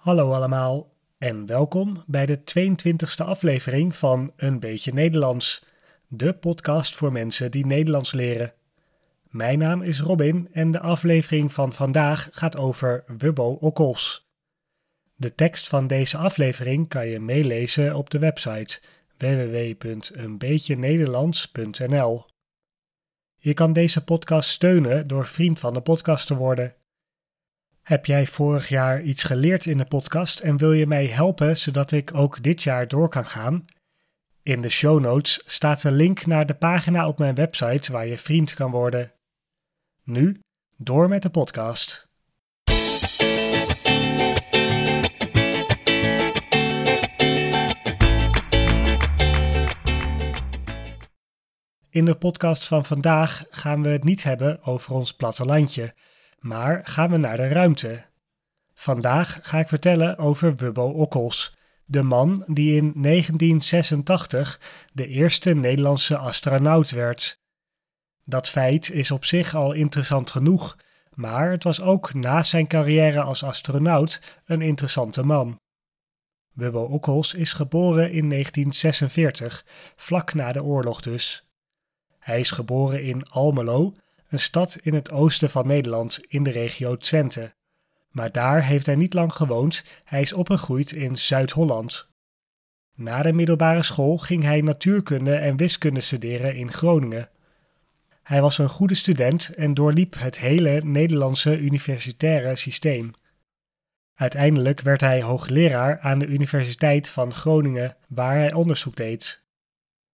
Hallo allemaal en welkom bij de 22e aflevering van Een Beetje Nederlands, de podcast voor mensen die Nederlands leren. Mijn naam is Robin en de aflevering van vandaag gaat over Wubbo Okkels. De tekst van deze aflevering kan je meelezen op de website www.eenbeetjenederlands.nl. Je kan deze podcast steunen door vriend van de podcast te worden. Heb jij vorig jaar iets geleerd in de podcast en wil je mij helpen zodat ik ook dit jaar door kan gaan? In de show notes staat een link naar de pagina op mijn website waar je vriend kan worden. Nu, door met de podcast. In de podcast van vandaag gaan we het niet hebben over ons plattelandje maar gaan we naar de ruimte. Vandaag ga ik vertellen over Wubbo Okkels, de man die in 1986 de eerste Nederlandse astronaut werd. Dat feit is op zich al interessant genoeg, maar het was ook na zijn carrière als astronaut een interessante man. Wubbo Okkels is geboren in 1946, vlak na de oorlog dus. Hij is geboren in Almelo een stad in het oosten van Nederland in de regio Twente. Maar daar heeft hij niet lang gewoond, hij is opgegroeid in Zuid-Holland. Na de middelbare school ging hij natuurkunde en wiskunde studeren in Groningen. Hij was een goede student en doorliep het hele Nederlandse universitaire systeem. Uiteindelijk werd hij hoogleraar aan de Universiteit van Groningen, waar hij onderzoek deed.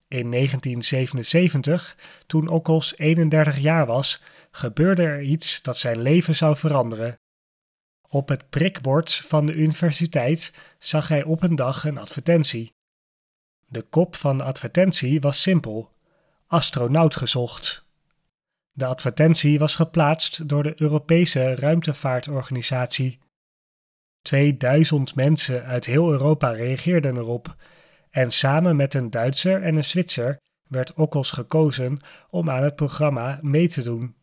In 1977, toen Okkels 31 jaar was, gebeurde er iets dat zijn leven zou veranderen. Op het prikbord van de universiteit zag hij op een dag een advertentie. De kop van de advertentie was simpel: astronaut gezocht. De advertentie was geplaatst door de Europese Ruimtevaartorganisatie. 2000 mensen uit heel Europa reageerden erop en samen met een Duitser en een Zwitser werd Okkels gekozen om aan het programma mee te doen.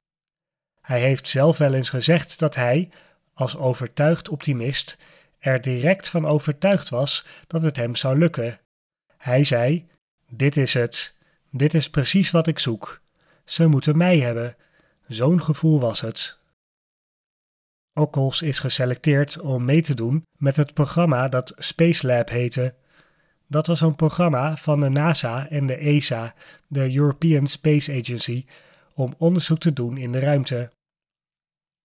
Hij heeft zelf wel eens gezegd dat hij, als overtuigd optimist, er direct van overtuigd was dat het hem zou lukken. Hij zei: Dit is het, dit is precies wat ik zoek. Ze moeten mij hebben. Zo'n gevoel was het. Okkels is geselecteerd om mee te doen met het programma dat Space Lab heette. Dat was een programma van de NASA en de ESA, de European Space Agency, om onderzoek te doen in de ruimte.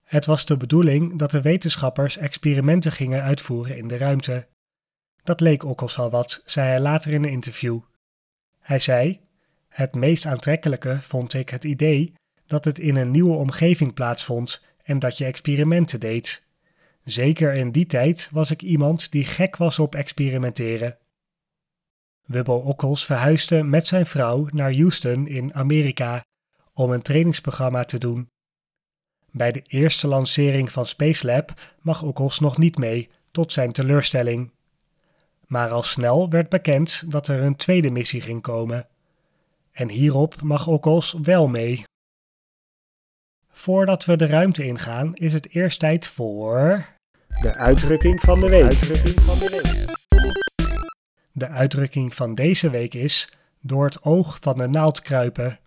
Het was de bedoeling dat de wetenschappers experimenten gingen uitvoeren in de ruimte. Dat leek ook al wat, zei hij later in een interview. Hij zei: Het meest aantrekkelijke vond ik het idee dat het in een nieuwe omgeving plaatsvond en dat je experimenten deed. Zeker in die tijd was ik iemand die gek was op experimenteren. Wubbo Okkels verhuisde met zijn vrouw naar Houston in Amerika om een trainingsprogramma te doen. Bij de eerste lancering van Spacelab mag Okkels nog niet mee, tot zijn teleurstelling. Maar al snel werd bekend dat er een tweede missie ging komen. En hierop mag Okkels wel mee. Voordat we de ruimte ingaan, is het eerst tijd voor. De uitdrukking van de week. Uitdrukking van de week. De uitdrukking van deze week is door het oog van de naald kruipen.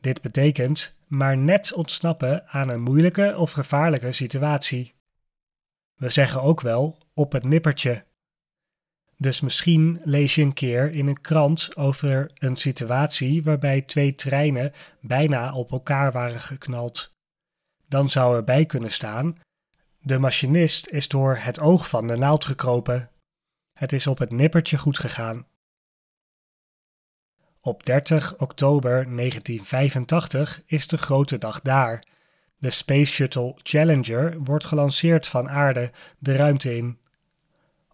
Dit betekent maar net ontsnappen aan een moeilijke of gevaarlijke situatie. We zeggen ook wel op het nippertje. Dus misschien lees je een keer in een krant over een situatie waarbij twee treinen bijna op elkaar waren geknald. Dan zou erbij kunnen staan: de machinist is door het oog van de naald gekropen. Het is op het nippertje goed gegaan. Op 30 oktober 1985 is de grote dag daar. De Space Shuttle Challenger wordt gelanceerd van aarde de ruimte in.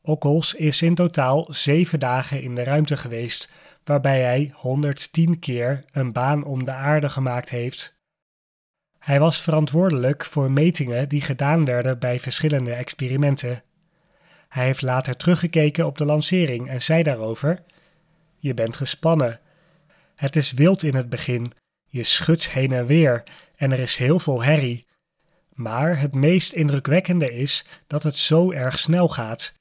Okkels is in totaal zeven dagen in de ruimte geweest, waarbij hij 110 keer een baan om de aarde gemaakt heeft. Hij was verantwoordelijk voor metingen die gedaan werden bij verschillende experimenten. Hij heeft later teruggekeken op de lancering en zei daarover: Je bent gespannen. Het is wild in het begin. Je schudt heen en weer en er is heel veel herrie. Maar het meest indrukwekkende is dat het zo erg snel gaat.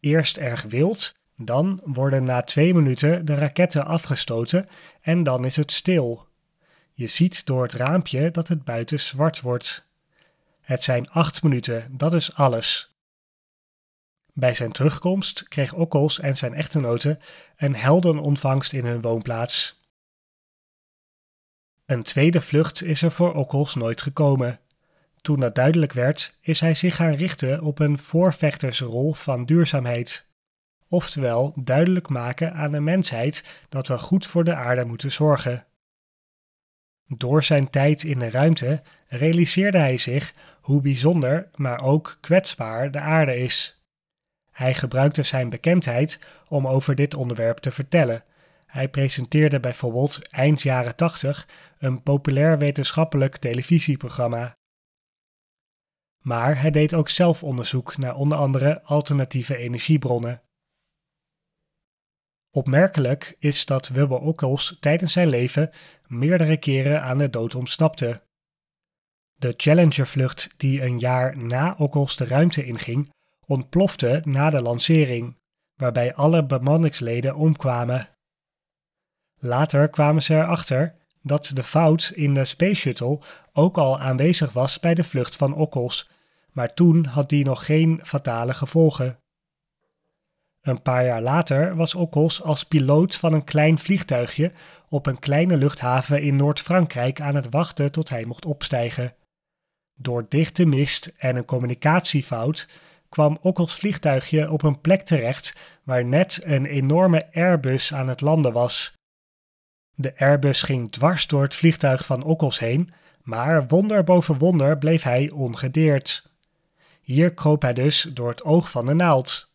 Eerst erg wild, dan worden na twee minuten de raketten afgestoten en dan is het stil. Je ziet door het raampje dat het buiten zwart wordt. Het zijn acht minuten, dat is alles. Bij zijn terugkomst kreeg Okkels en zijn echtgenote een heldenontvangst in hun woonplaats. Een tweede vlucht is er voor Okkels nooit gekomen. Toen dat duidelijk werd, is hij zich gaan richten op een voorvechtersrol van duurzaamheid. Oftewel duidelijk maken aan de mensheid dat we goed voor de aarde moeten zorgen. Door zijn tijd in de ruimte realiseerde hij zich hoe bijzonder, maar ook kwetsbaar de aarde is. Hij gebruikte zijn bekendheid om over dit onderwerp te vertellen. Hij presenteerde bijvoorbeeld eind jaren 80 een populair wetenschappelijk televisieprogramma. Maar hij deed ook zelf onderzoek naar onder andere alternatieve energiebronnen. Opmerkelijk is dat Wubbo Ockels tijdens zijn leven meerdere keren aan de dood ontsnapte. De Challenger-vlucht die een jaar na Ockels de ruimte inging, ontplofte na de lancering, waarbij alle bemanningsleden omkwamen. Later kwamen ze erachter dat de fout in de Space Shuttle ook al aanwezig was bij de vlucht van Ockels, maar toen had die nog geen fatale gevolgen. Een paar jaar later was Ockels als piloot van een klein vliegtuigje op een kleine luchthaven in Noord-Frankrijk aan het wachten tot hij mocht opstijgen. Door dichte mist en een communicatiefout kwam Ockels vliegtuigje op een plek terecht waar net een enorme Airbus aan het landen was. De Airbus ging dwars door het vliegtuig van Ockels heen, maar wonder boven wonder bleef hij ongedeerd. Hier kroop hij dus door het oog van de naald.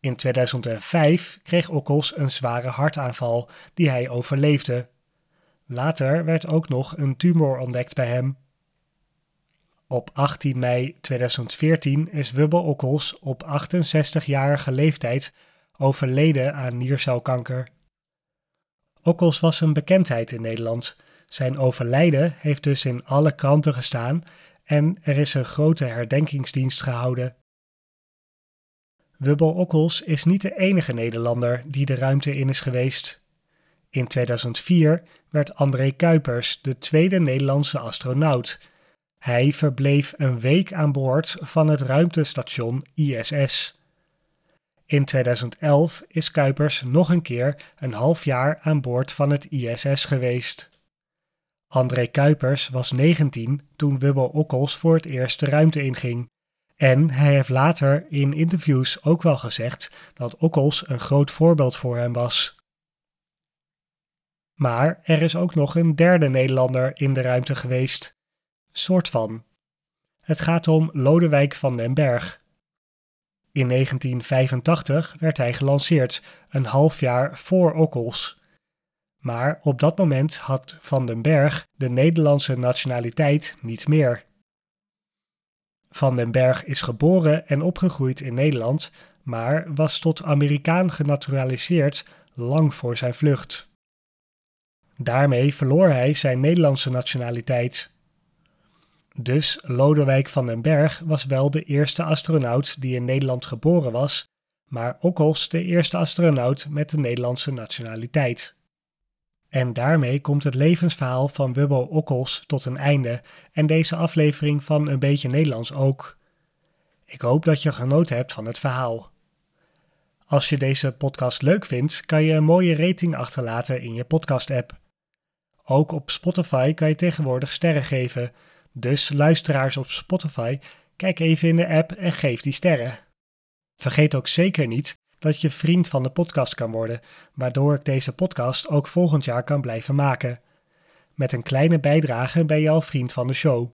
In 2005 kreeg Ockels een zware hartaanval die hij overleefde. Later werd ook nog een tumor ontdekt bij hem. Op 18 mei 2014 is Wubbe Ockels op 68-jarige leeftijd overleden aan niercelkanker. Ockels was een bekendheid in Nederland. Zijn overlijden heeft dus in alle kranten gestaan en er is een grote herdenkingsdienst gehouden. Wubbo Ockels is niet de enige Nederlander die de ruimte in is geweest. In 2004 werd André Kuipers de tweede Nederlandse astronaut. Hij verbleef een week aan boord van het ruimtestation ISS. In 2011 is Kuipers nog een keer een half jaar aan boord van het ISS geweest. André Kuipers was 19 toen Wubbo Ockels voor het eerst de ruimte inging. En hij heeft later in interviews ook wel gezegd dat Ockels een groot voorbeeld voor hem was. Maar er is ook nog een derde Nederlander in de ruimte geweest. Soort van. Het gaat om Lodewijk van den Berg. In 1985 werd hij gelanceerd, een half jaar voor Ockels. Maar op dat moment had Van den Berg de Nederlandse nationaliteit niet meer. Van den Berg is geboren en opgegroeid in Nederland, maar was tot Amerikaan genaturaliseerd lang voor zijn vlucht. Daarmee verloor hij zijn Nederlandse nationaliteit. Dus Lodewijk van den Berg was wel de eerste astronaut die in Nederland geboren was, maar Ockels de eerste astronaut met de Nederlandse nationaliteit. En daarmee komt het levensverhaal van Wubbo Ockels tot een einde en deze aflevering van Een beetje Nederlands ook. Ik hoop dat je genoten hebt van het verhaal. Als je deze podcast leuk vindt, kan je een mooie rating achterlaten in je podcast-app. Ook op Spotify kan je tegenwoordig sterren geven, dus luisteraars op Spotify, kijk even in de app en geef die sterren. Vergeet ook zeker niet dat je vriend van de podcast kan worden, waardoor ik deze podcast ook volgend jaar kan blijven maken. Met een kleine bijdrage ben je al vriend van de show.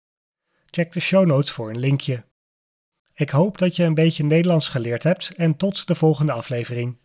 Check de show notes voor een linkje. Ik hoop dat je een beetje Nederlands geleerd hebt en tot de volgende aflevering.